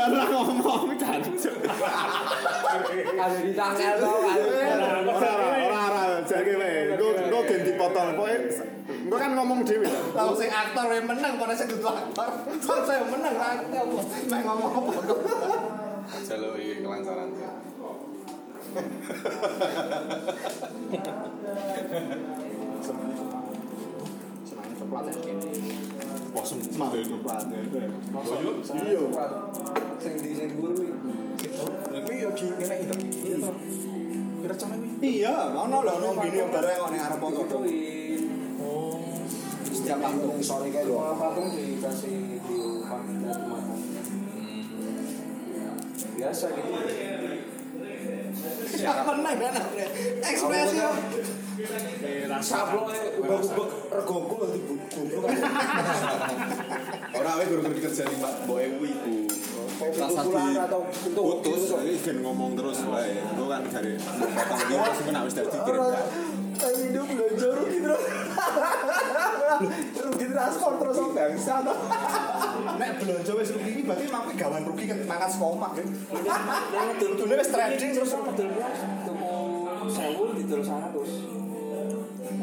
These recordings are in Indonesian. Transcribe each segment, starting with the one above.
Baru ngomong jancuk. Ada di tangan tau kan. Ora ora ora jare wae. Engko gen dipotong. Pokoke engko kan ngomong dhewe. Tahu sing aktor yang menang pada saya kudu aktor. Soal saya menang ra apa. Mek ngomong apa kok. Jalur iki kelancaran. Senang coklat ya. Wah, semangat coklat. Iya. Sing di sing guru Tapi yo di ngene iki to. Iya cane iki. Iya, ono video bareng kok ning arep kok. Oh. Setiap patung sore lho. Kalau patung dikasih di rumah dan makan. Biasa gitu. Siapa menang kan? Ekspresi kok. Sablonnya ubah-ubah regoku lho di goblok kan. Ora wae guru-guru dikerjani Mbak Ewu iku. Rasa di Putus, jadi gen ngomong terus wae. Engko kan jare potong dia terus kena wis dadi kirim. Hidup belanja rugi terus. Rugi transport terus bangsa. Nek belanja wis rugi iki berarti mampu gawan rugi kan mangan sekomak kan. Dulu wis trading terus Tuku sewu di terus seratus.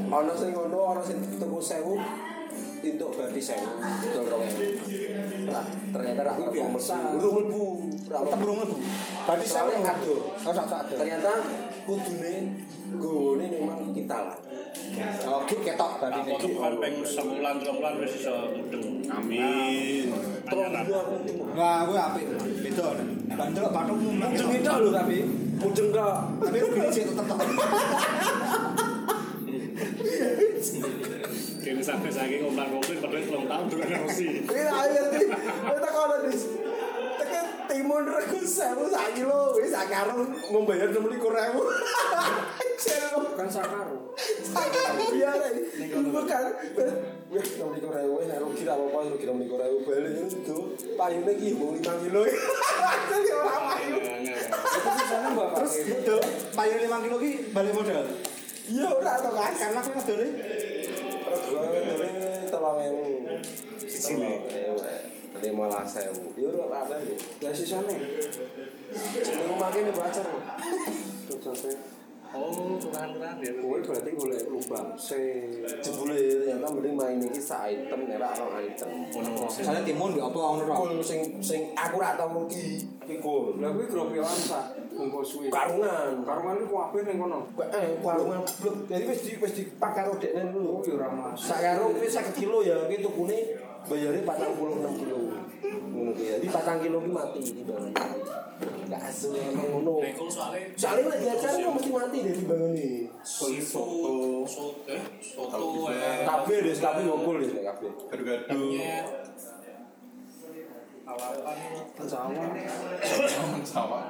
Ono sing ngono, ono sing tuku sewu untuk berarti sewu betul rong Nah, ternyata rak pemesan urung mlebu tetep urung mlebu. Berarti saya soalnya ngadu Oh, sak sak. ternyata kudune gone memang kita lah Oh, ki ketok berarti Aku tuh kan pengen sebulan bulan wis iso mudeng. Amin. tunggu Wah, gue apik. Beda. Bandel patung mudeng itu lho tapi mudeng kok Tapi rugi sih tetep. Kini sampai saking ngomong ngomong padahal belum tahu dengan emosi. Ini aja nih, kita kalau di tekan timun regu sewu sak kilo, wis sak karung membayar enam puluh ribu. Bukan sak karung, sak karung biar ini, bukan. Wih, enam puluh ribu, nek rugi apa apa rugi enam puluh ribu balik itu, payungnya ki mau lima kilo. Jadi orang payu. Itu sana bapak. Terus itu payung 5 kilo ki balik modal. Iya, udah atau kan? Karena aku ngedone Ini tolong yang sini. Lima lah sewu. Yo ora ada ya. Ya sisane. Jeneng makin baca. Terus sampai Oh, tuhan-tuhan ya. Kowe berarti golek lubang. Se jebule ternyata mending main iki sak item nek ora item. Saya timun di apa sing sing aku ora tau rugi. Sak ngumpul suwi. Karungan. Karungan iku kabeh ning kono. Eh, karungan blek. Jadi wis di wis dipak karo dekne dulu. Oh ya ora mas. Sak karung wis 50 kilo ya, ki tukune bayare 46 kilo. Ngono ki. Jadi 4 kilo ki mati di bawah. Enggak asu emang ngono. Soalnya nek diajar kok mesti mati dari bangun ini. Soto, soto, eh, soto, eh, Kabeh deh, kabeh ngokul deh kabeh. Nyet. Lalapan, Sawah. Sawah.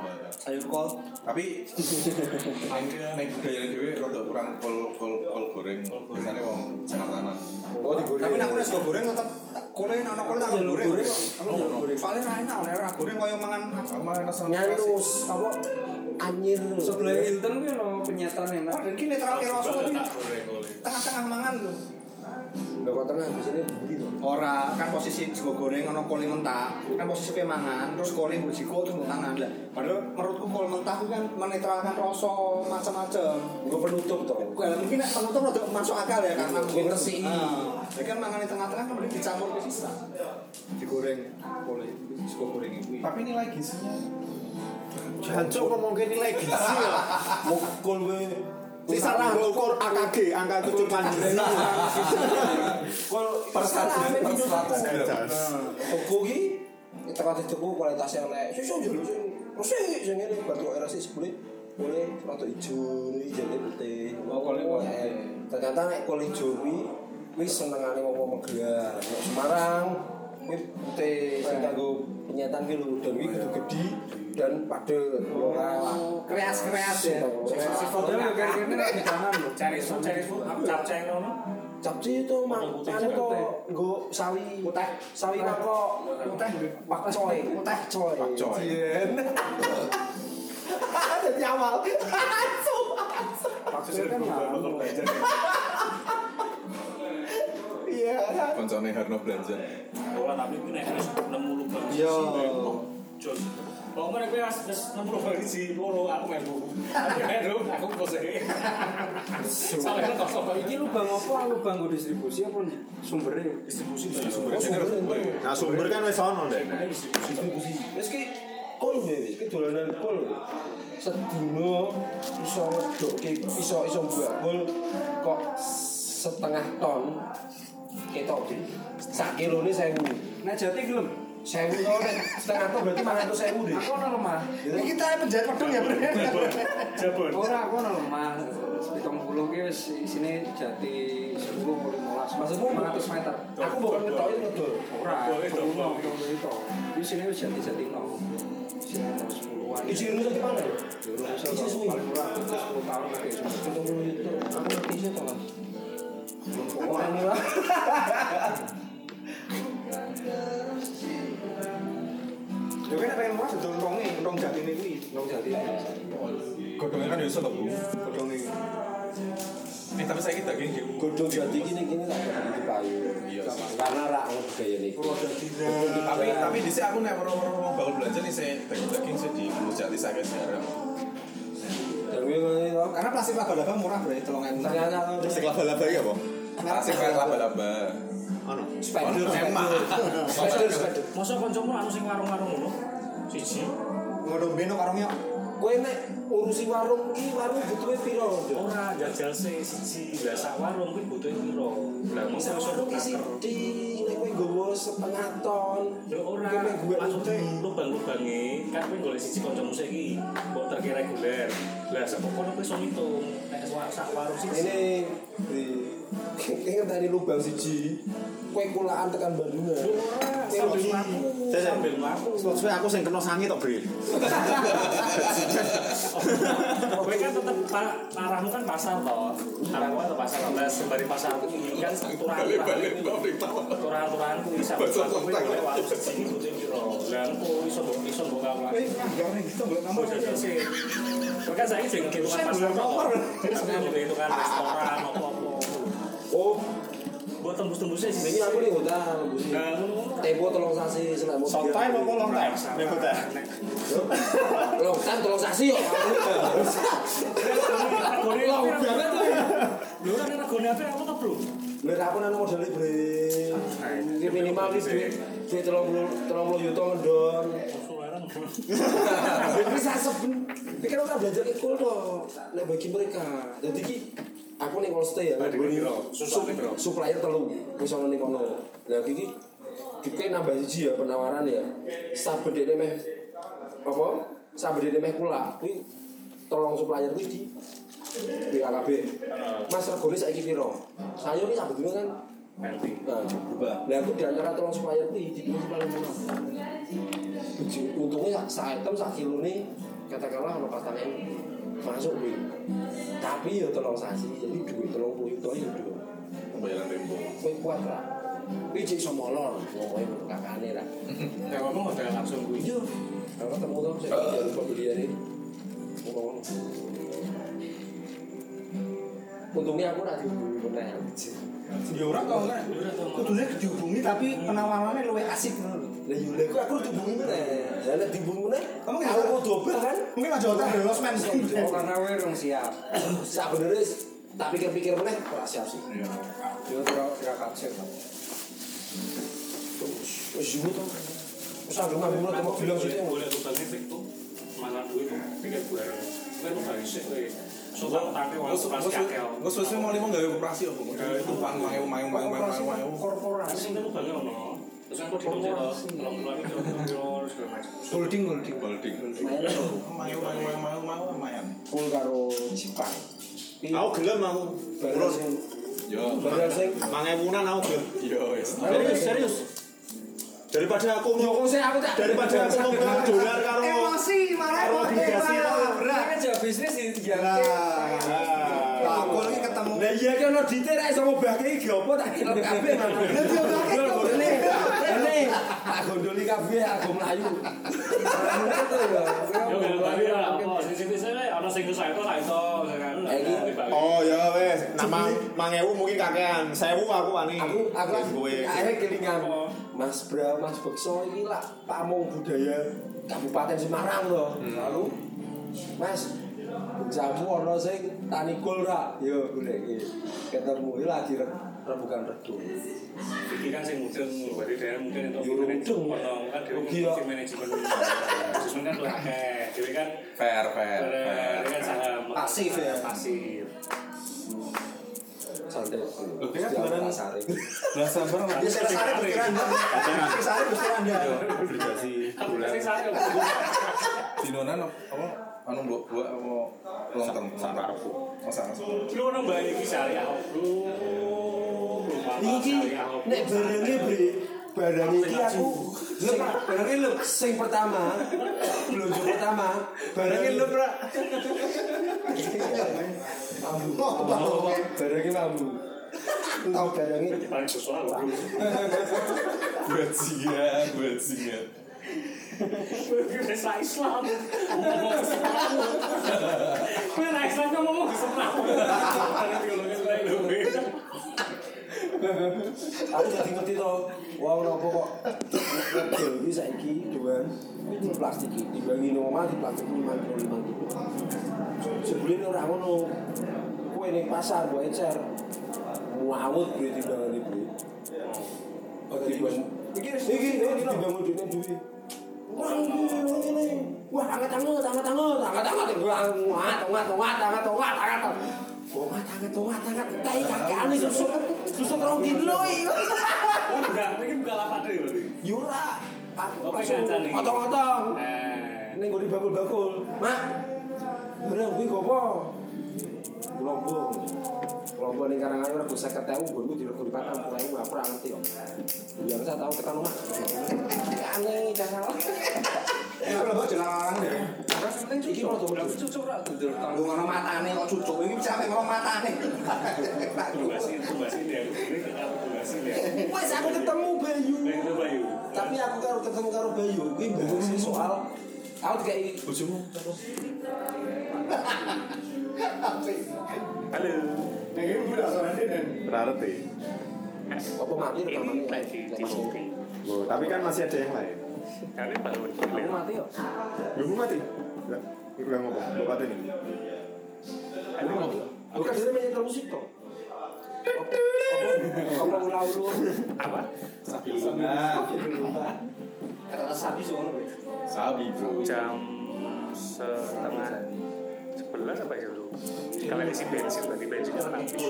Sayur kol. Tapi nek budaya dhewe rada kurang kol kol kol goreng. Biasane wong Jakartanan. Oh digoreng. Tapi nek nek goreng tetep kole ana kole tak goreng. Ra enak nek ora goreng koyo mangan nyalus apa anyir Sebelah Hilton kuwi ono penyetan enak. Padahal ki netral ke rasa iki tak goreng oleh. tengah-tengah mangan lho. Lho kok tengah di sini begitu. Ora kan posisi sego goreng ana kol mentah, kan posisi pe mangan, terus kol mbok jiko terus mbok tangan. Lah, padahal menurutku kol mentah itu kan menetralkan rasa macam-macam. Gue penutup toh. Kalau mungkin nek penutup rada masuk akal ya karena Gue ngersi. Ya kan mangan di tengah-tengah kemudian dicampur ke sisa. Digoreng kol sego goreng itu. Tapi nilai gizinya Jancuk ngomong ke nilai gizi lah. Mukul gue. sisa ukur AKG angka tujuh panjang. Kalau persatuan itu satu kuki kita kasih cukup kualitasnya naik susu jadi rusih jadi ini batu era sih sulit boleh batu ijo, jadi putih. Oh kalau ternyata kole kulit jumi wis senengane wong-wong mau semarang putih sing kanggo penyetan ki lho dan kuwi gede-gede dan padet. Ora Kreas-kreas ya. Padahal kayak gini lagi tangan lho. Cari su, cari capcay ngono. Capci itu mak anu to nggo sawi Putih. sawi mangkok Putih. pak coy Putih. coy Pak coy. Jadi awal Maksudnya kan Koncone Harno belanja. Ora tapi ku nek wis nemu lubang Yo. sisi, Jol. Kok mana kowe wis wis 60 bali di loro aku melu. Aku melu aku kose. Soalnya kok Iki lubang apa? Lubang go distribusi apa sumbernya? distribusi harus gue. Nah sumber kan wis ono deh. Wis ki kol wis ki dolanan kol. Sedino iso ngedokke iso iso bakul kok setengah ton ketok di sak kilone 1000. Nah jati. 1000 to nek setengah ton berarti 500.000 deh. Aku ono lemah. Ini kita penjahit pedung ya, Bro. Jabon. Ora aku ono lemah. Pitung puluh isine jati 10 puluh 15. Maksudmu 500 meter. Aku bukan ngetoki ngedol. Ora, Boleh, itu itu. Di sini wis jati-jati no. Sini harus sepuluhan. Isi ilmu tadi mana? Isi suwi. Paling murah itu 10 tahun lagi. Pitung puluh itu. Aku ngerti sih to, Ini lah. Yo kan pengen murah betul ronge, rong jati ini kuwi, rong jati. Godongnya kan bisa tuh. Godonge. Eh tapi saya kita gini. Godong jati gini gini tak ada di. Iya. Karena rak budaya nih. Tapi tapi di sini aku nih orang-orang mau bangun belanja nih saya daging-daging sih di Pulau Jati saya sekarang. To. Karena plastik laba-laba murah bro, tolongan. Ternyata to. Sing laba-laba ya, Bang. Plastik kayak laba-laba. Ono. Spider, Emang. spider, spider. Masa kancamu anu sing warung-warung ngono? Siji. Ngono beno karungnya. Kowe nek urusi warung iki warung butuhe piro? Ora jajal se siji biasa warung kuwi butuh piro? Lah mung iso isi di nek kowe nggowo setengah ton. Ya ora, maksudnya lubang-lubange kan kowe golek siji kancamu saiki mbok terke reguler. Lah sapa kono kowe iso ngitung nek sak warung siji. Ini kayaknya tadi lubang siji. Kowe kulaan tekan Bandungan. Ora, sambil sambil. Sesuai aku sing kena sangi tok, Bre. Kowe kan tetep arahmu kan pasar toh. Arahmu kan pasar toh. Sembari pasar kuwi kan sampe Bahasa kowe kontak. golek warung siji butuh kawal. Wih, nganggar nih gitu boleh Kamu jajal sih. Kan saya jadi hitungan pasar toh. Sebenarnya butuh hitungan restoran tembus-tembusnya sih. ini aku nih. Nah, ngono. Tempo tolong sasi selama Short time apa long time? Hotel. Long time tolong sasi yo. Lho banget tuh. Lho ora nek regone apa apa Bro? Lha aku nang modal bre. Iki minimal iki duit duit 30 30 juta ngendon. Tapi saya seben. Pikir orang belajar ikul. Nek bagi mereka. Jadi ki aku nih kalau stay ya. Nih, Bro. Supplier telu. Wis ono ning kono. Lah iki Kita nambah siji ya penawaran ya. Saben dene meh apa? Saben dene meh kula kuwi tolong supplier kuwi di BKKB. Mas regone saiki piro? Sayur iki sabedune kan Nanti. Nah. Nah, aku di antara tolong supplier kuwi di murah. Uji- Untungnya sak item sak kilo nih katakanlah ono patang masuk kuwi. Tapi ya tolong sasi, jadi duit tolong puluh juta ya duit. Pembayaran tempo. Kowe kuat lah. Kuwi cek iso molor, pokoke kakane lah. Nek ngomong udah langsung kuwi. Iya. Kalau ketemu tuh saya jadi pembelian ini. Ngomong. Untungnya aku nak dihubungi bener. Ya ora tau nek. Kudune dihubungi tapi penawarannya luwih asik ngono lho. Lah yo lek aku dihubungi meneh. Lah nek dihubungi meneh, Kamu aku mau dobel kan? Mungkin aja hotel ada losmen. Karena we rong siap. Sak bener tak pikir-pikir meneh ora siap sih. Yo ora ora kapset. Wis yo to. Wis aku nang mulut mau bilang sih. boleh tuh fik tuh mangan duit pikir gue gue tuh bagi sih gue suka tapi pas Gus kakel Gus Gus mau lima gawe operasi apa? Itu pan mayu mayu mayu mayu mayu. korporasi kan tuh banyak ono terus aku di dalam kalau keluar itu terus segala macam Holding holding. Holding. Mayu mayu mayu mayu mayu lumayan. Full karo Jepang. Aku gelem aku. Sing Yo. barang sing Mangewunan aku gelem. Yo serius. Daripada aku mau kok saya aku tak daripada aku mau dolar karo Emosi malah karo obligasi berat. Kan jawab bisnis di Lah, aku lagi ketemu. Lah iya ki ono dite ra iso ngobahke iki opo tak kira kabeh. Diobahke kok. Jane tak gondoli kabeh aku mlayu. Ya. Yo ya apa sing sing ana sing susah itu lah iso kan. Oh ya nama mangewu mungkin kakean, sewu aku wani. Aku aku akhirnya kelingan Mas Bra, Mas Bekso ini lah pamong budaya Kabupaten Semarang loh. Lalu Mas jamu ono sing tani kul ra. Yo golek. Ketemu lagi re- rembukan redu. Iki kan sing mudeng, berarti daerah mungkin itu Yo, mudeng. ono kan dhewe Rugi sing manajemen. Manajemen kan akeh. Dhewe kan Fair, fair, fair. kan saham Pasif ya? Pasif. Santai. Kira Setiap beneran- pasar itu. Belas sabar nggak? Dia sare pikiran Anda. Sare pikiran Anda. Obligasi Aku bulan. Dinonan apa? Anu buat buat apa? Long term. Sakarepku. Oh, sama. Lu ono iki syariah. Bro. Iki nek barangnya bre barangnya iki aku sing barangnya lu sing pertama belanja pertama barangnya lu pra mambu barangnya mambu tahu barangnya paling sesuatu. Buat singa, buat singa. Desa Islam. Ngomong Islam. Ra kan ngomong Islam. Ada teologi lain lho. Aku jadi ngerti toh wong nopo kok? Iki saiki doan itu plastik iki dibangi nang omah di plastik 5 kilo 5 kilo sebelum ora ngono. Kowe ning pasar mbok ecer ngawut bre timbangan ibu Oh, iki iki dibangun dene duwe. Wah, ini, wah, angkat tangan, angkat tangan, angkat tangan, wah, ngat, ngat, ngat, angkat, ngat, angkat, Tongat, angkat, tongat, angkat, tai kakean iki susuk, susuk rong kilo iki. Enggak, ini bukan lapak deh berarti. Yura, Oh, langsung otong-otong. Eh, Ning nggo bakul-bakul. Mak. Barang kuwi gopo? Lombok. Lombok ning Karanganyar rego 50.000 nggonku diregoni 40.000 aku ora ngerti kok. Yang saya tahu tekan omah. Aneh jangan. Ya kalau larang deh. Iki mau coba Cucuk ra dudul Tanggung ngono matane kok cucuk iki sampe ngono matane. Wes aku ketemu Bayu. Tapi aku karo ketemu karo Bayu kuwi bahas soal aku dikai Bojomu Halo. Nah, ini udah soalnya dan berarti. apa mati kopi. Oh, tapi kan masih ada yang lain. Kali baru Aku mati yo. Belum mati. Enggak ngomong. Bapak ini. Ini mau Bukan dia menyetel musik toh. Apa apa ulau-ulu. apa? Kata sapi sono. Sabi bro. Jam setengah sebelas apa ya dulu? Kalian isi bensin berarti bensinnya kan habis.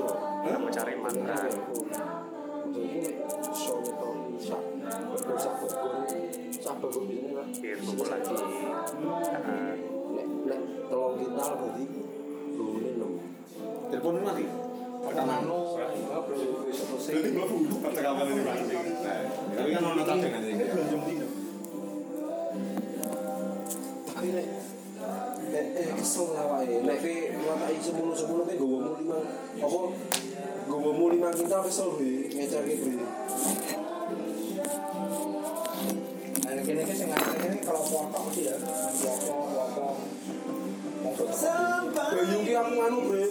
Mau cari makan. Biar kumpul lagi. Nek nek telung kintal berarti. Telepon mati. Pertamano. Berarti belum kata kapan ini Pak. Nah, Tapi kan ini. Tapi nek eh kesel lah wae. Nek ki ngatai semono-semono ki gowomu lima apa gowomu lima kintal kesel be ngecerke be. Nah, kene iki sing ngene kalau foto mesti ya. Foto, foto. Bayu ki aku anu bre,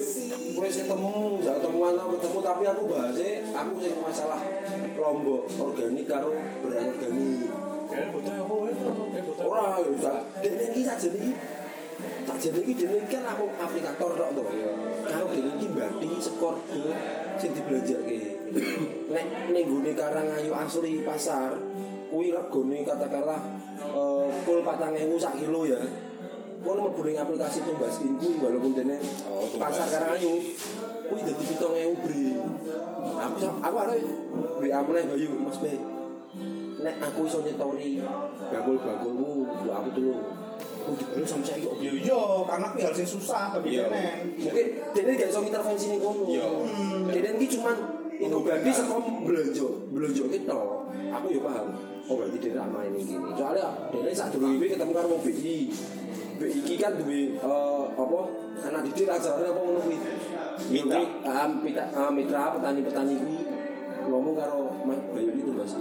gue sing temu, ya temuan aku ketemu tapi aku bahasnya aku sing masalah lombok organik karo beran organik. ya foto apa itu? Ya foto. Ora ya dene iki sajane iki iki dene iki kan aku aplikator tok to. Karo dene iki mbati skor ke sing dibelanjake. Nek ning gone Karangayu asli pasar kuwi regane katakanlah eh kul 4000 sak kilo ya. Kono mlebu ning aplikasi Tumbaskin kuwi walaupun dene pasar Karangayu kuwi dadi 7000 bre. Aku aku arep WA meneh Bayu Mas Be. Nek aku iso nyetori bakul-bakulmu, aku tulung. Dibayar sampe saiki kok. Yo yo, kuwi hal sing susah bagi Iya. kene. Mungkin dene gak iso intervensi ning kono. Iya. Dene iki cuman itu berarti saka belanja, belanja kita. Aku yo paham. Oh berarti dene ra main ning kene. Soalnya dene sak durung iki ketemu karo wong BI. BI kan duwe eh, apa? Anak didik ajarane apa ngono kuwi. Mitra. Ah, mitra, ah, mitra petani-petani kuwi ngomong karo Mas Bayu itu Mas.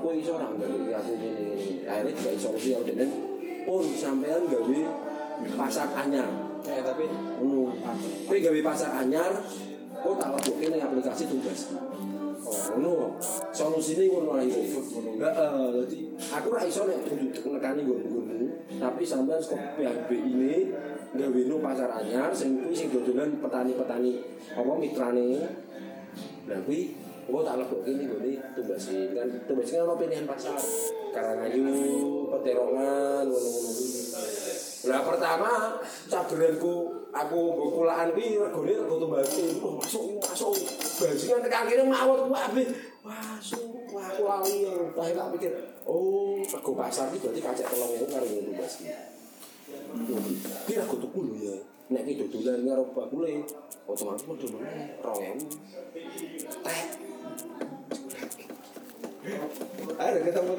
kowe iso ora nggawe aku ngene akhirnya juga solusi aku dene pun sampean gawe pasar anyar Eh tapi ngono kowe gawe pasar anyar kok tak lebokke ning aplikasi tugas Oh, ngono. Solusine ngono ae. Heeh, dadi aku ora iso nek nekani nggon-nggonmu, tapi sampean saka pihak ini gawe no pasar anyar sing kuwi sing dodolan petani-petani apa mitrane. Lah kuwi engko tak lebokke ning gone tumbasi kan tumbasi kan ono pilihan pasar. Karangayu, Peterongan, ngono-ngono pertama caberanku aku bokulaan kuwi regane rego tumbasi. Oh, masuk masuk. Bajingan tekan kene mawon kuwi abis. Masuk. Aku lali. Lah tak pikir, oh, rego pasar iki berarti kacek 3000 karo ngene tumbasi. Ki rego tuku lho ya. Nek ki dodolan karo bakule, otomatis meneh 2000. Teh. Ayo ketemu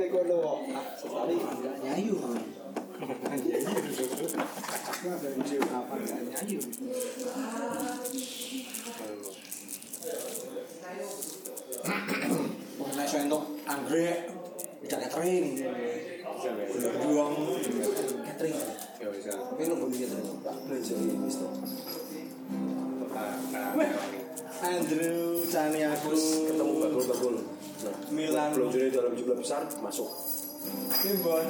sekali nggak nyayu. Nyayu? Anggrek, bisa catering. Bener juang. Catering. Ya. Tapi nunggu catering. To. Andrew Cani Agus ketemu bakul-bakul. Nah, Milan belum jadi dalam jumlah besar masuk. Timbon.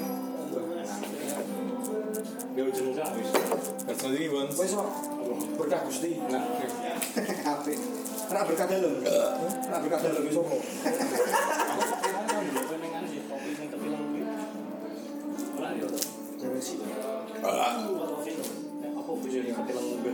Ya ujung wis. Kerja lagi bon. Wes kok berkah Gusti. Nah, Apik. Ora berkah dalem. Ora berkah dalem iso kok. Apa bisa diketilang lebih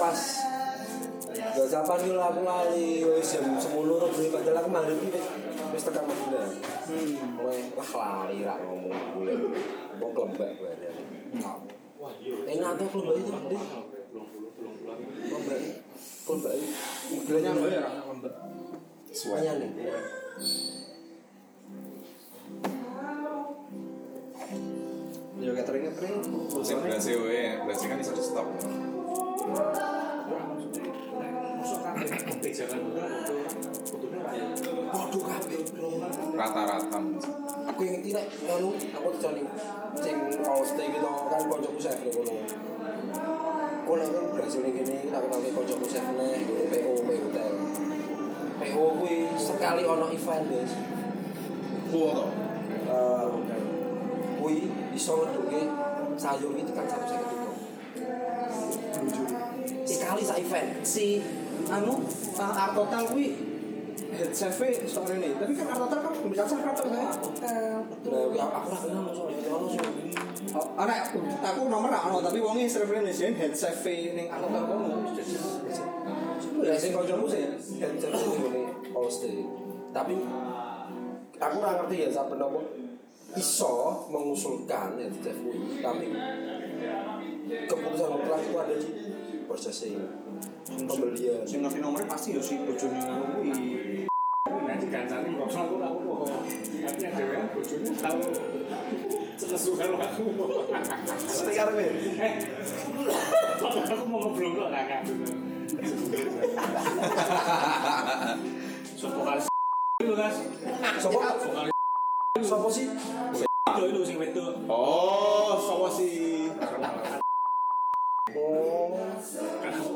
pas Gajapan yo aku lali wis jam 10 ora beli padahal aku mandi wis tekan Madinah. Hmm, mulai lah lali ra ngomong boleh. Wong klembek bareng. Enak tuh klembek itu nanti. Klembek. Klembek. Mobilnya mbak ya. Semuanya nih. Ya catering catering. sing berhasil we, berhasil kan bisa di stop. Rata-rata. Aku yang tidak ngono, aku dijani sing stay gitu kan kancaku saya ngono. Kok nek kan berhasil ning kene tak kenal ke kancaku saya neh gitu PO PO. PO kuwi sekali ono event guys. Kuwo to. Eh, kuwi iso ngeduke sayur itu kan satu saya Sekali sa event. Si anu uh, art total kuwi head chef sore ini. Tapi kan art total kan bisa chef kan saya kuwi aku ora kenal soal itu ono sing aku nomor ono tapi wonge referensi head chef ning art total kono Ya sing kancamu sih head chef ini all stay. Tapi aku ora ngerti ya sampe nopo iso mengusulkan head chef kuwi, tapi keputusan mutlak itu ada di purchasing pembelian. sing ngerti nomornya pasti yo si bojone ngono kuwi Nah, dikancani kok aku ora apa. Tapi yang dhewe bojone tahu senesu karo aku. Mesti karepe Eh, aku mau ngobrol kok kakak. Sopo kali itu guys. Sopo? Vokalis Sopo sih? itu itu sing wedok. Oh,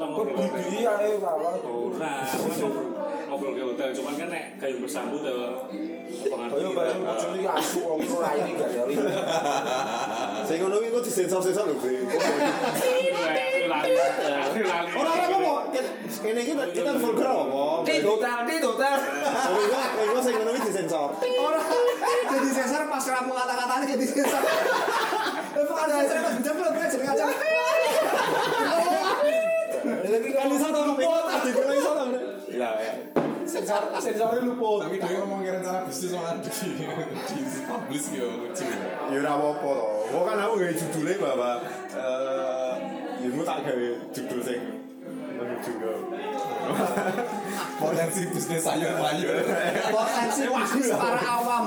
Kok ngobrol kawan. Ora, aku kan ngobrol ke hotel, cuman kan nek kayu bersambut ya Ayo bayang bojone iki asu wong iku raine gak ya. Sing ngono kuwi kok disensor-sensor lho, Bre. Ora ora apa Kene iki kita vulgar apa? Di hotel, di hotel. Kok kok sing ngono kuwi disensor. ora jadi sensor pas ramu kata-katanya jadi sensor Lepas ada sensor pas jam belum jeneng aja Kan Kan iso to luput, adikku iso to. Ya ya. Sensor sensornya luput. Tapi dia ngomong rencana bisnis sama di di publish gitu lucu. Ya ora apa-apa to. Kok kan aku gawe judulnya bahwa eh ya mu tak gawe judul sing menuju ke Potensi bisnis sayur mayur. Potensi bisnis para awam.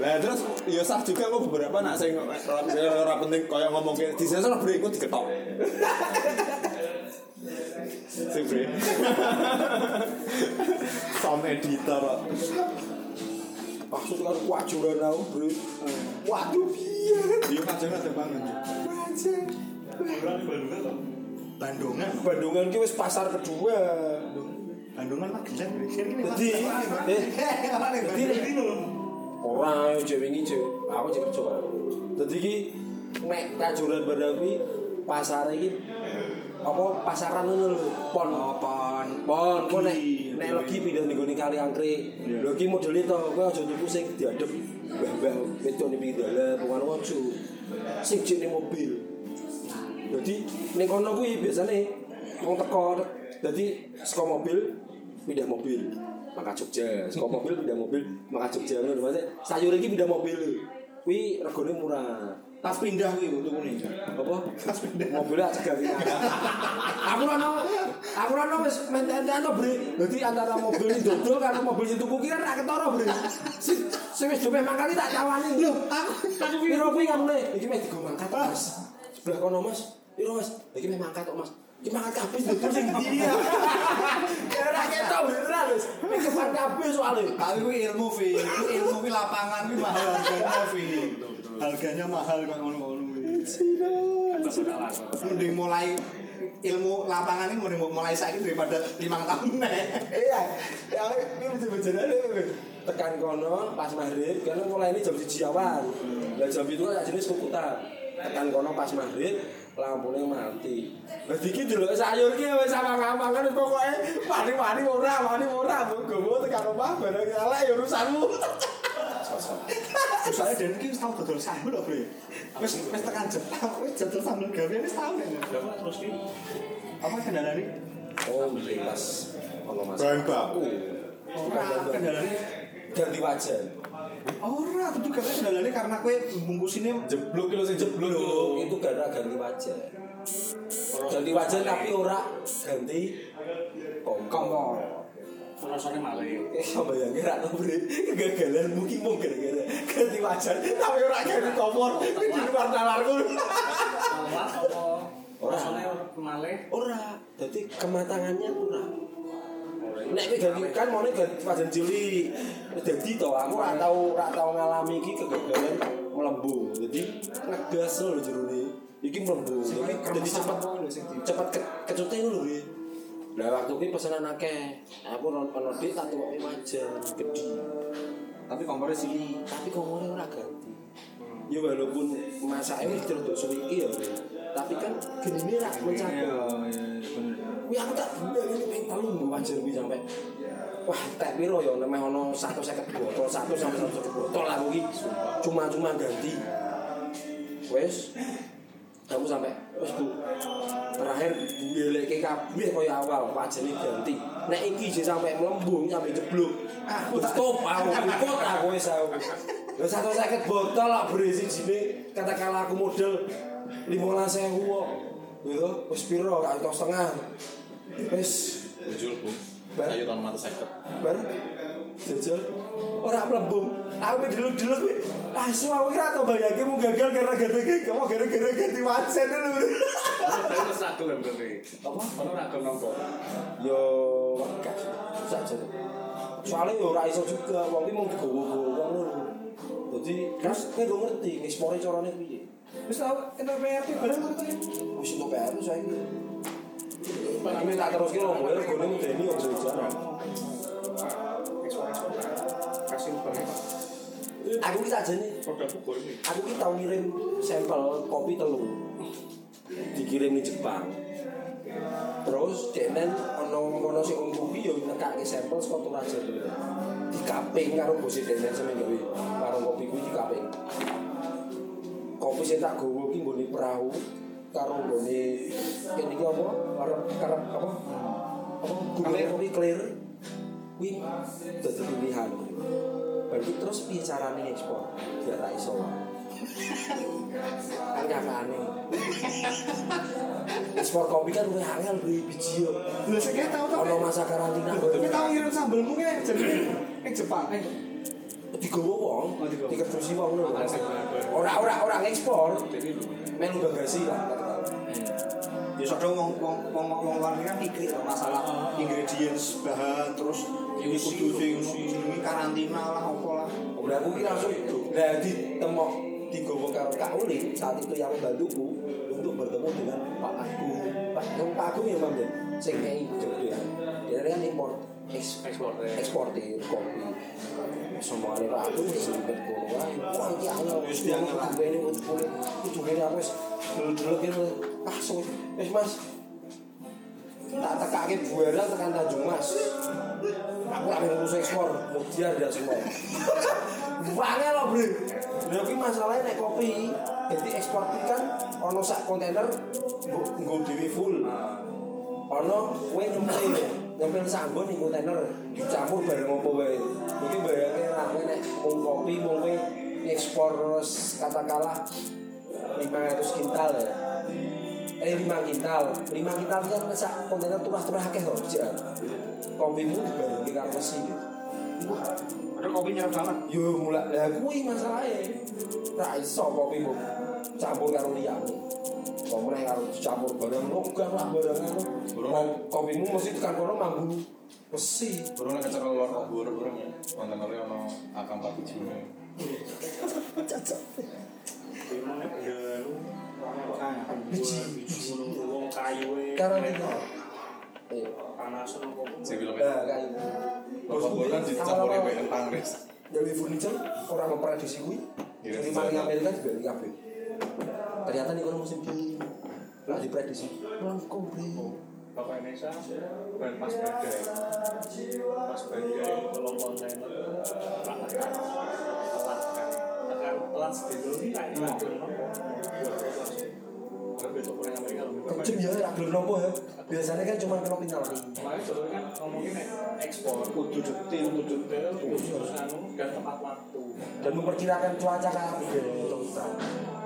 Lah terus ya sah juga kok beberapa nak sing ora penting kaya ngomong ke di sensor bre iku diketok. Sing bre. sound editor. Maksud karo kuajuran aku bre. Waduh piye. Dia pacarnya ada banget. Bandungan. Bandungan ki wis pasar kedua. Bandungan Magelang. Sini Jadi eh Jadi ora yo cewek iki cewek. Aku cek kerja. Dadi iki nek kajuran barang kuwi pasar iki apa pasaran ngono lho pon. Pon. Pon kok nek nek lagi pindah ning gone kali angkrik. Lho iki modele to kowe aja tuku sing diadep mbah-mbah wedok ning pinggir dalan bukan ojo sing jek ning mobil. Jadi ning kono kuwi biasane wong teko dadi saka mobil pindah mobil maka Jogja. Saka mobil pindah mobil maka Jogja. Ngono maksudnya sayur iki pindah mobil. Kuwi regane murah tas pindah kuwi untuk kuning. apa? Mobilnya aja gawe. Aku rano aku rano wis menten-menten to bre. Dadi antara mobil ini dodol karo mobil sing tuku ki kan ra ketara bre. Sing wis dhewe mangkali tak tawani. Lho aku aku piro kuwi ngamne iki mek digo mangkat Mas. Sebelah kono Mas. Piro Mas? Iki mek mangkat kok Mas. Iki mangkat kabeh dodol sing ndi ya ora ketok wis mek kepan kabeh soalnya. Tapi kuwi ilmu fi, Kuwi ilmu fi lapangan kuwi mahal harganya fi. Harganya mahal kok ngono-ngono kuwi. Mending mulai ilmu lapangan ini mending mulai saiki daripada lima tahun nek. iya. Ya ini betul-betul ada tekan kono pas maghrib karena mulai ini jam siji awan. Lah jam itu kan jenis kukutan tekan kono pas maghrib lampunya mati. Lah dikit dulu sayur ki wis sama ngambang kan pokoknya wani-wani ora wani ora gowo tekan omah bareng elek ya urusanmu Soalnya dan iki wis tau dodol sambel lho, Bre. Wis wis tekan Jepang, wis dodol sambel gawe wis tau nek. terus ki Apa kendalane? oh pas mas Bahan baku. Ora kendalane. ganti wajan Ora, tentu katanya kendalane karena kowe bungkusine Jeblok kilo sing jeblok. Itu gara ganti wajan ganti wajan tapi ora ganti kompor rasanya malah Eh, bayangin ra tau bre kegagalan. Mungkin mau gara-gara ganti wajan. Tapi ora ganti kompor. Di luar nalarku malah apa? Ora. rasanya malah ora. Jadi kematangannya kurang Nek kowe ganti kan mau ganti wajan cilik jadi to aku ora tau ora tau ngalami iki kegagalan melembung jadi ngegas lho jerone iki. Melembung jadi jadi cepet cepet ke, kecute lho bre Lah waktu kuwi pesanan akeh. Aku ono duit tak tukoke wajan gede. tapi kompornya sini. tapi komore ora ganti. Ya walaupun masake wis rodok suwi iki ya tapi kan genine ra mencakup kuwi aku tak bilang ini ping telu wajar kuwi sampe. Wah tak piro ya nemeh ono 150 botol 1 sampai 150 botol aku iki. Cuma-cuma ganti. Wes kamu sampai wes bu. Terakhir ngeleke kabeh kaya awal wajane ganti. Nek iki sih sampai melembung sampai jeblok aku stop aku ikut aku wis aku. Lho satu sakit botol lah berisi sini katakanlah aku model lima belas sewu kok. Gitu wis piro itu setengah. Wis. Jujur, Bu. Bar. Sayur tahun mata seket. bar jajal. Ora mlembung. Aku dulu-dulu kuwi asu aku kira tau bayangke mau gagal karena gara-gara kamu gara-gara ganti wajan dulu terus ragu kan berarti. Apa? Ono ragu nopo yo gak. Saja soalnya yo ora iso juga. Wong iki mau digowo-gowo wong lho. Dadi terus kowe gak ngerti ngismore carane piye? Wis tau entuk PRT bareng apa ya? wis entuk PR saiki. Tapi tak terus ki ngomongnya regane medeni yo jarang aku produk ukur ini. Aku ki tau ngirim sampel kopi telu. Dikirim di Jepang. Terus denen ono ono sing om kopi yo nekake sampel saka Toraja di kaping karo bose denen sampe gawe warung kopi kuwi di kaping kopi sing tak gowo ki nggone perahu karo nggone kene iki apa? Arep karep apa? Apa? Kuwi clear kuwi dadi pilihan berarti terus piye carane ekspor? Biar ra iso. Kan nyatane ekspor kopi kan luwih angel beli biji yo. Lah saya tahu tuh. ono masa karantina. Kita tahu ngirim sambelmu kayak jadi eh Jepang. Eh, digowo wong Oh, diketusi wong lho. Ora ora ora ngekspor melu bagasi lah Ya sodo wong wong wong wong luar ini kan pikir masalah ingredients bahan terus ini kudu sing jenenge karantina lah apa lah. Udah aku kira langsung Nah di temok digowo karo Kak Uli saat itu yang membantuku untuk bertemu dengan Pak Agung. Pak yang Pak Agung ya Mam ya? Sing kayak Jogja dia kan impor ya. Eksportir kopi Agung wis ribet kono wae wah iki angel wis diangel ini untuk kulit itu ini aku wis dulu-dulu gitu ah suwe wis Mas tak tekake buara tekan Tanjung Mas aku lagi ngurus ekspor mudiar dia semua Banyak loh bro ki masalahnya nek kopi jadi ekspor kan ono sak kontainer nggo dhewe full ono kowe nyempil nyempil sanggon ning kontainer dicampur bareng apa wae iki bayangke ra nek mung kopi mung kowe ekspor katakanlah 500 kintal ya eh 5 kintal 5 kintal kan sak kontainer turah-turah akeh kok jar kopimu dibarengi karo besi gitu Ada kopi nyerap banget. Yo mulai lah kuwi masalahe. Ra iso kopi mbok campur karo liyane. Kok meneh karo campur barang logam lah barang anu. Wong kopimu mesti tekan kono mambu besi. Burung nek kecekel luar kok burung burung ya. Kontenernya ono akam nek benda lu Biji wong kayu e. karantina. Eh, panasan apa pun. Sing film nah kayu. Bos burung kan dicampur mbek entang res. Dari furniture orang memprediksi kuwi. Kirim Dari maling Amerika juga kabeh. Ternyata nih kono musim dingin. Lah diprediksi. Langkung bro. Bapak Indonesia badai badai tolong kontainer tak tekan kan sedih ya, ra gelem nopo ya. Biasanya kan cuma kena final. Makanya kan ngomongin ekspor kudu detail, kudu detail, kudu harus anu dan tepat waktu. Dan memperkirakan cuaca kabeh. Tapi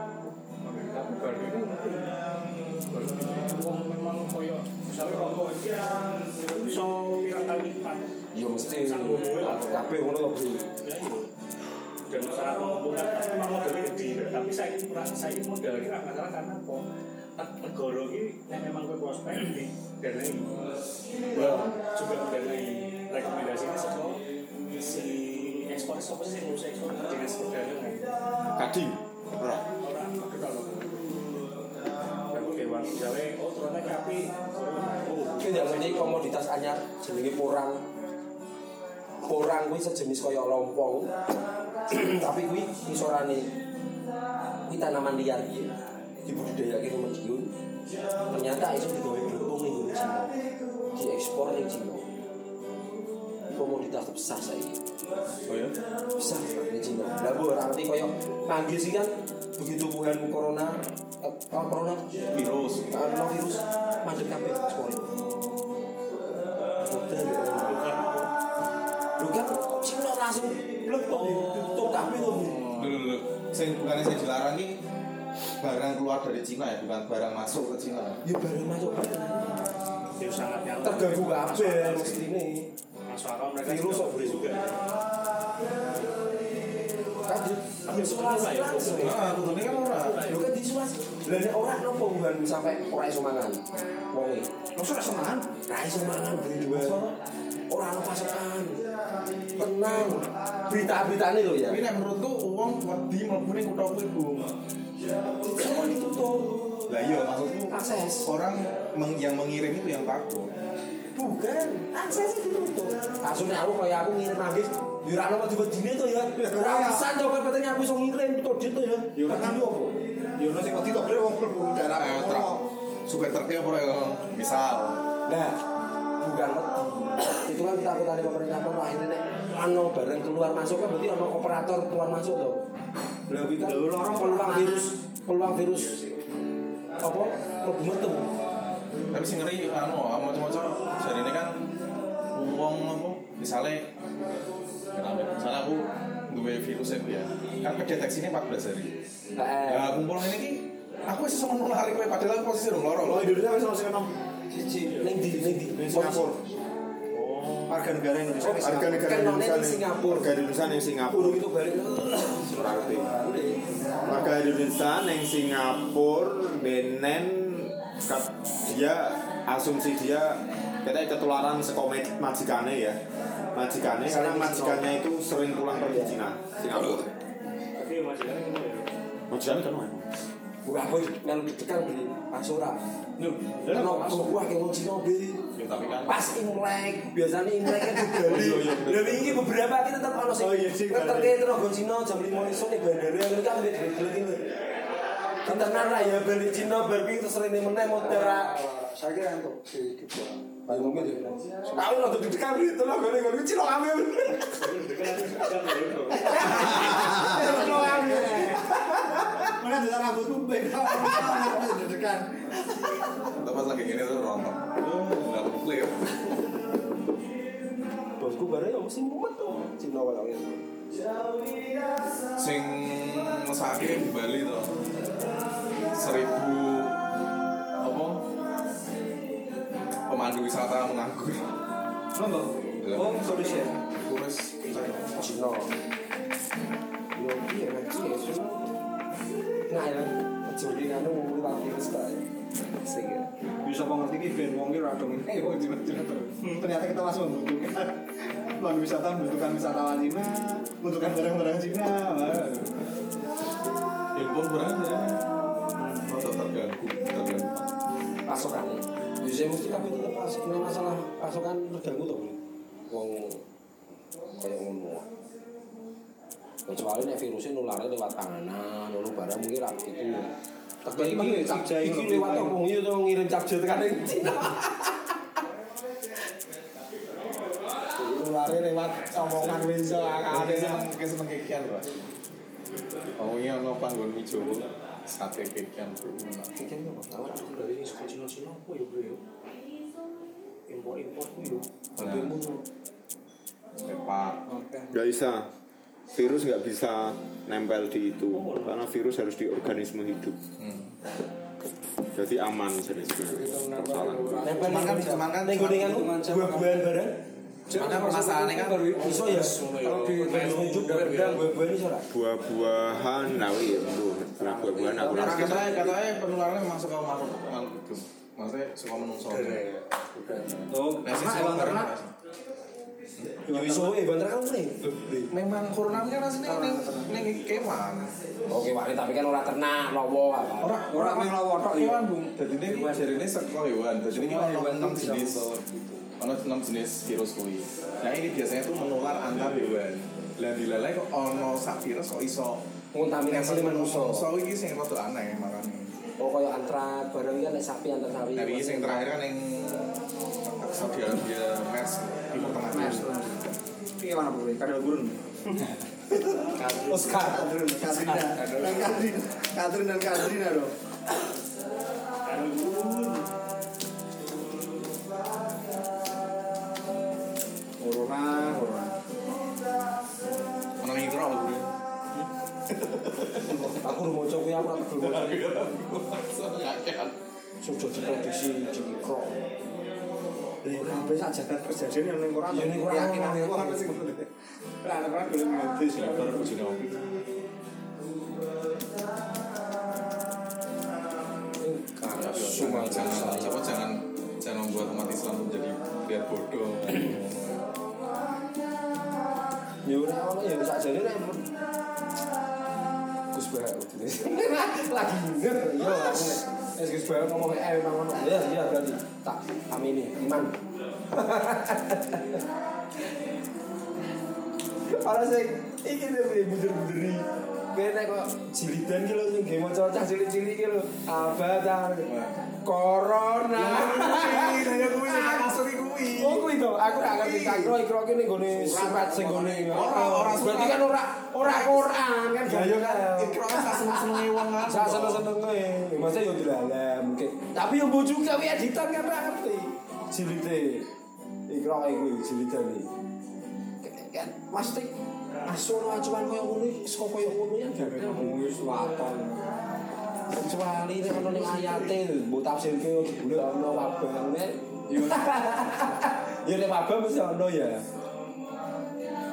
koyo misalnya rokok iso pirang. Ya mesti kabeh ngono kok bro. Ya iya. Dan masalah pengembangan memang modelnya gede, tapi saya ini kurang saya ini model ini masalah karena apa? Negara ini yang memang gue prospek di danai, Ya. juga mendanai rekomendasi ini semua si ekspor siapa sih yang ngurus ekspor dinas perdagangan Kading. Ora. Misalnya oh ternyata kapi, Iki yang ini komoditas anyar jenenge porang. Porang kuwi sejenis kaya lompong. Tapi kuwi isorane kuwi tanaman liar iki. Dibudidayake ke Madiun. Ternyata iso digawe glepung ning Cina. Diekspor ning Cina. Komoditas terbesar saiki. Oh ya. Besar ning Cina. Lah mbok ora ngerti kaya manggil sih kan begitu Wuhan corona eh, corona Virus. Karena virus mandek kabeh ekspor. Lu kan Cina langsung blepok tutup kabeh tuh. Dulu dulu. Sing bukannya saya dilarang nih barang keluar dari Cina ya, bukan barang masuk ke Cina. Ya baru masuk itu sangat yang terganggu kabeh mesti ini. Masuk akal mereka Virus juga. Kan di isolasi langsung. Ah, kudune kan ora. Kan diisolasi. Lah nek ora nopo Wuhan sampai ora iso mangan. Wonge. Maksudnya semangat. Ra iso mangan beli dua. Ora ono pasokan. Tenang. Berita-beritane lho ya. Menurutku uang wedi mlebu ning kutha kuwi, Bu. Semua ditutup. Lah iya maksudku Akses. orang yang mengirim itu yang takut. Bukan, aksesnya ditutup. Asune aku kayak aku ngirim manggis, ya ora ono wedi-wedine to ya. Ora bisa coba penting aku iso ngirim to dit to ya. Ya ora kan opo. Ya ono sing wedi to bre wong mlebu daerah Eh, truk. Supaya truknya apa ya? Misal. Nah, bukan wedi. Itu kan kita akutane pemerintah kono akhirnya nek ano barang keluar masuk kan berarti ono operator keluar masuk to. Lah kuwi kan peluang virus, peluang virus apa mlebu metu. Tapi sing ngeri anu macam-macam jadi ini kan uang apa misalnya kenapa misalnya aku dua virus itu ya kan kedeteksinya 14 hari nah kumpul ini ki aku masih sama nulari kowe padahal aku posisi dong loro Oh, Indonesia wis ono sing ono. Siji ning di ning di Singapura. warga negara Indonesia di Warga negara Kan nonnya Indonesia di Singapura. Warga Indonesia ning Singapura. Itu balik. Berarti. Warga Indonesia ning Singapura benen dia asumsi dia kita ketularan sekomet majikane ya majikane karena majikannya itu sering pulang pergi Cina Singapura Tapi kan ya. majikannya kan mana Bukan apa melu ditekan beli pas ora. Lho, Kan ono gua ke wong Cina beli. ya tapi kan Pas Imlek, biasanya Imlek kan di Bali. Lah wingi beberapa kita tetap Oh, iya sih, Bali. ke tenaga Cina jam 5 esuk ning bandara kan duit duit ini. Tenan lah ya bali Cina bar kuwi terus rene meneh motor. Saya kira untuk di di Baru mungkin ya. Tahu lo tuh dekat itu lo gue gue Cina kami. Cina kami. mana ada rambutku baik dedekan kita pas lagi gini tuh nonton nggak perlu clear Bosku baru ya mesti mumet tuh. Cina wae gitu. sing mesake di Bali tuh seribu apa pemandu wisata menganggur Oh, sorry sih. turis Cina. Yo iya kan Cina. Nah ya, jadi kan mau lagi sekali. Sing ya. bisa mengerti ini ben wong kira dong terus Hmm, ternyata kita masih membutuhkan Pelan wisata membutuhkan wisatawan Cina membutuhkan barang-barang Cina Wah. impor berapa ya jadi saya mesti tapi tetap pas kena masalah pasokan terganggu tuh wong kayak ngono. Kecuali nek virusnya nularnya lewat panganan ngono barang mungkin rak itu tapi iki capja iki lewat apa? Iya tuh ngirim capja tekan Cina nularnya lewat omongan Winso ada yang keseneng kekian bro oh iya no panggon hijau sate kekian bro Kikin tuh, tahu aku dari ini suka Cina-Cina apa ya bro ya? Impor-impor tuh ya. Bagaimana tuh? sepak nggak bisa virus nggak bisa nempel di itu karena virus harus di organisme hidup hmm. jadi aman sebenarnya persoalan Nempel kan- bisa. cuman kan- lu, buah-buahan bareng. Kan permasalahannya kan- baru iso ya. Kalau di hidup bareng buah-buahan iso ora? buah-buahan nawi ya itu nah, buah-buahan aku rasa. katanya katanya penularannya masuk ke makhluk makhluk hidup maksudnya suka menungso. Oh, nah sih karena suka hewan ternak. Ya iso eh banter kan nih. memang corona kan aslinya neng neng kewan. Oke, Wak, tapi kan ora ternak, lowo apa. orang Orang yang lawan tok, iya. kewan bung. Jadi ini jadi ini sekolah hewan. Jadi ini Semua ada hewan jenis ada enam jenis virus kui nah ini biasanya tuh menular antar hewan dan dilalai kok ono sak virus kok iso Kontaminasi manusia. so ini sing rada aneh makanya Oh, kaya antrak bareng kan nek sapi antar sapi. Nah, ini yang terakhir kan yang Saudi Arabia MERS Timur Tengah Mas, ini mana bro? Kadal gurun. Oscar. Katrin, Katrina, dan Katrin, Katrin dan Katrina dong. aku rumo cok ya aku rumo cok sudah diprediksi di mikro Bisa jatah kerja jadi yang ini kurang Yang ini kurang Yang ini kurang Yang ini kurang Yang ini kurang Yang ini Lagi yo wis Gus Bah ngomong eh memang ono. Ya iya berarti tak amini iman. Ora sing iki dia bunderi-bunderi. Kene kok jilidan ki lho sing ge maca cah cilik-cilik ki lho. Avatar. Corona. Ya kuwi sing maksud kuwi. Oh kuwi to, aku ora ngerti takro ikro ki ning gone surat sing gone. Ora ora berarti kan ora ora Quran kan gaya kan. Ikro kan sak seneng-senenge wong kan. Saya seneng-seneng e. Masa yo mungkin. Tapi yo bojo juga wi editan kan ngerti. Jilite. Ikro kuwi jilidan iki. Kan mesti asono acuan koyo ngono iki saka koyo ngono ya. Kecuali nek ono ning ayate mbok tafsirke jebule ono wabah nek yo Ya nek wabah mesti ono ya.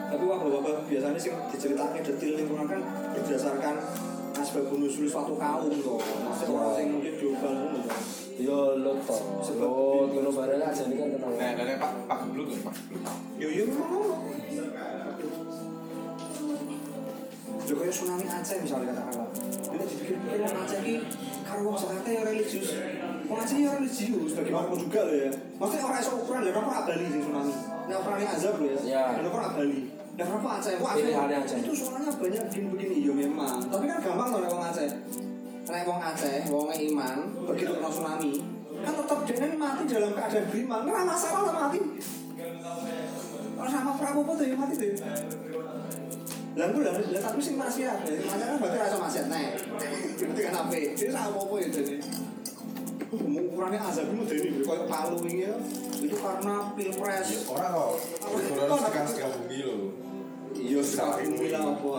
Tapi biasanya sih diceritakan detail lingkungan kan berdasarkan asbab nusul suatu kaum loh. Maksudnya orang yang mungkin global loh. Yo lo to. Lo ngono bareng aja kan kenal. Nah, dari Pak Pak Gebluk nih, Pak Gebluk. Yo yo ngono. Yo kayak tsunami Aceh misalnya katakanlah. Ini dipikir-pikir wong Aceh ini karo wong Jakarta ya religius. Wong Aceh ya religius bagaimanapun juga loh ya. Maksudnya orang iso ukuran lho ora Bali sing tsunami. Nek ukurannya azab loh ya. Ya. Lho ora Bali. Nek ora Aceh, wah Aceh. Itu soalnya banyak begini-begini ya memang. Tapi kan gampang loh wong Aceh. Nek wong Aceh, wong iman begitu kena tsunami, kan tetap dia mati dalam keadaan beriman. Nggak masalah lah mati. Kalau sama Prabowo tuh ya mati tuh. Lah gue lah, lah tapi sing maksiat. Ya, Maksiat kan berarti rasa maksiat nih. Ngerti kan apa? Jadi sama apa ya jadi. Ukurannya azab itu dari kayak palu ini ya. Itu karena pilpres. Orang kok. Apa? Harus tekan sekian bumi lo. Iya, sekarang bilang apa?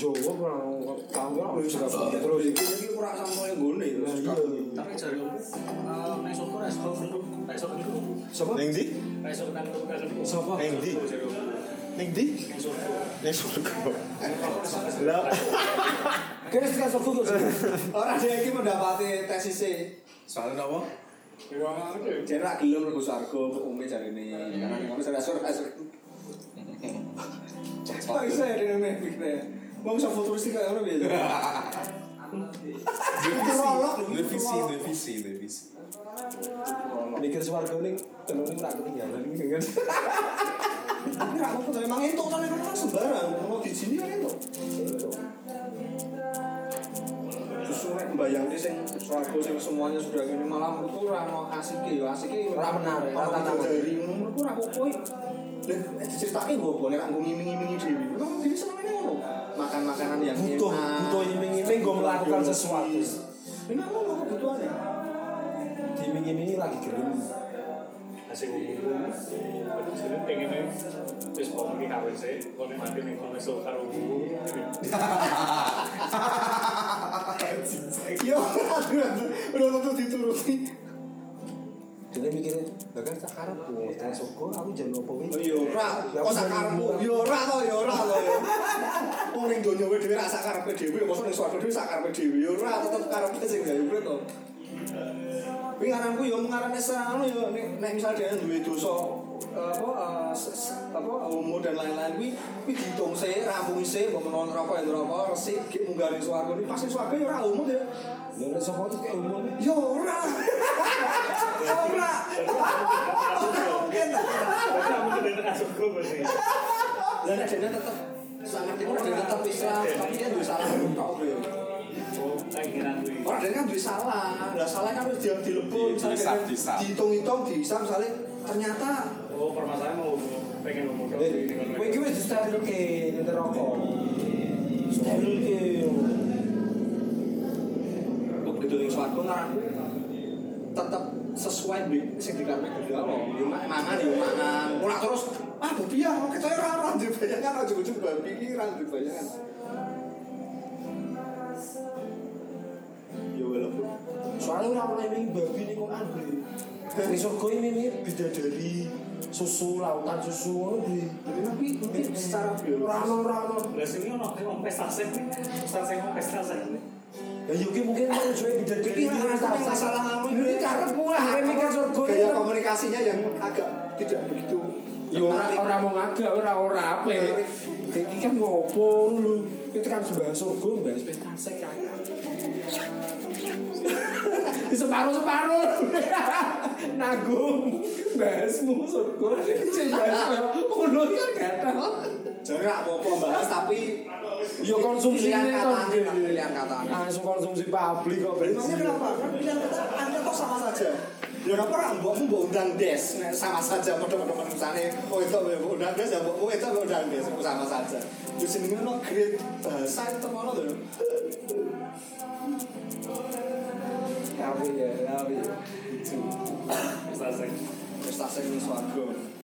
Jawa kurang tahu ya Terus terus ini kurang sama yang gue nih. Terus Tapi aku, eh, nek soko nek dulu, nek soko dulu. Siapa? Ning ndi? Nek soko nang kan dulu. Siapa? Ning ndi? Aku. Ndi? Lah, kok. Mendapati tesisnya. Soalnya apa? Wah, dia rak gelem lebu sargo umi cari ini. Karena ngono saya sur asur. Cepat bisa ya dengan mimpi Mau bisa futuristik kayak orang biasa. Prolog, Revisi, revisi, revisi. Mikir swarga ning tenune ora ketinggalan iki kan. Tapi tuh emang itu kan kan sembarang. Mau di sini kan itu. Terus nek bayangke sing swarga sing semuanya sudah gini malam itu ora mau asik ya, asik ya. Ora menarik, ora tantangan. dari ngono ku ora apa-apa. Lah diceritake mbok boleh nek nggo ngiming-imingi dhewe. Memang dhewe ngono. Makan makanan yang Butuh, enak. butuh iming-iming gue melakukan sesuatu. Memang ngono kebutuhannya. Diiming-imingi lagi gelem. Asik. Jadi pengen terus mau pergi kawin sih, kalau mati nih kalau besok karo. Yo, udah tentu dituruti. Mikirnya, bahkan tak karep wong teng soko aku jan opo Oh iki. iya, ora. Kok karepmu? Yo ora to, yo ora to yo. Wong ning donya wae dhewe ra sak karepe dhewe, mosok ning swarga dhewe sak karepe dhewe. Yo ora tetep karepe sing gawe kuwi to. Kuwi ngaranku yo ngarane ngono yo nek misal dia duwe dosa eh, apa eh, apa umur dan lain-lain kuwi kuwi dihitung se rampung se mbok menawa neraka ya neraka resik gek munggah ning swarga pasti swarga yo ora umur ya. Lha nek itu kayak umum. Yo ora. Ora. Mungkin. Berarti kamu tuh dari asuk gue berarti. Lah nek dene tetep sangat timur Islam, tapi dia. Oh. Orang dia kan duwe salah. Lah salah kan harus dia dilebur Di- dihisap. dihitung-hitung dihisap misalnya ternyata Oh, permasalahan mau pengen ngomong. Eh, kowe iki wis disterilke ning neraka. Sterilke. begitu ning swarga tetep sesuai di sing dikarepe Gusti Allah. Yo mak- mangan yo mangan. Ora terus ah babi ya kita ora ora duwe bayangan aja ujug babi iki ora duwe bayangan. Yo walaupun Soalnya ora oleh iming babi ning Quran bre. Ning surga iming bidadari susu lautan susu ngono bre. tapi mungkin secara biologis Ora ono ora ono. Lah sini ono ono pesta sek Ya yo ki mungkin mau jual bidadari Iki masalah masalah anu Ini karep gua hari mikir surga. gaya komunikasinya yang agak tidak begitu Yo ora ora mau ngagak ora ora apa. Iki kan ngopo lu. Itu kan sebuah surga bahas kan. Di separuh separuh. nanggung bahasmu surga cek bahas ngono kan gatel Jadi nggak apa-apa bahas tapi ya konsumsi pilihan ini Pak, pilihan katanya. langsung konsumsi publik kok bensin kenapa? Kan pilihan kata anda kok sama saja. Ya kenapa orang mbokmu mbok undang des sama saja padha-padha misalnya oh itu mbok undang des ya mbokmu itu mbok undang des sama saja. Yo jenenge ono grade bahasa itu ono lho. Tapi ya tapi Wis tak sing wis tak sing swarga.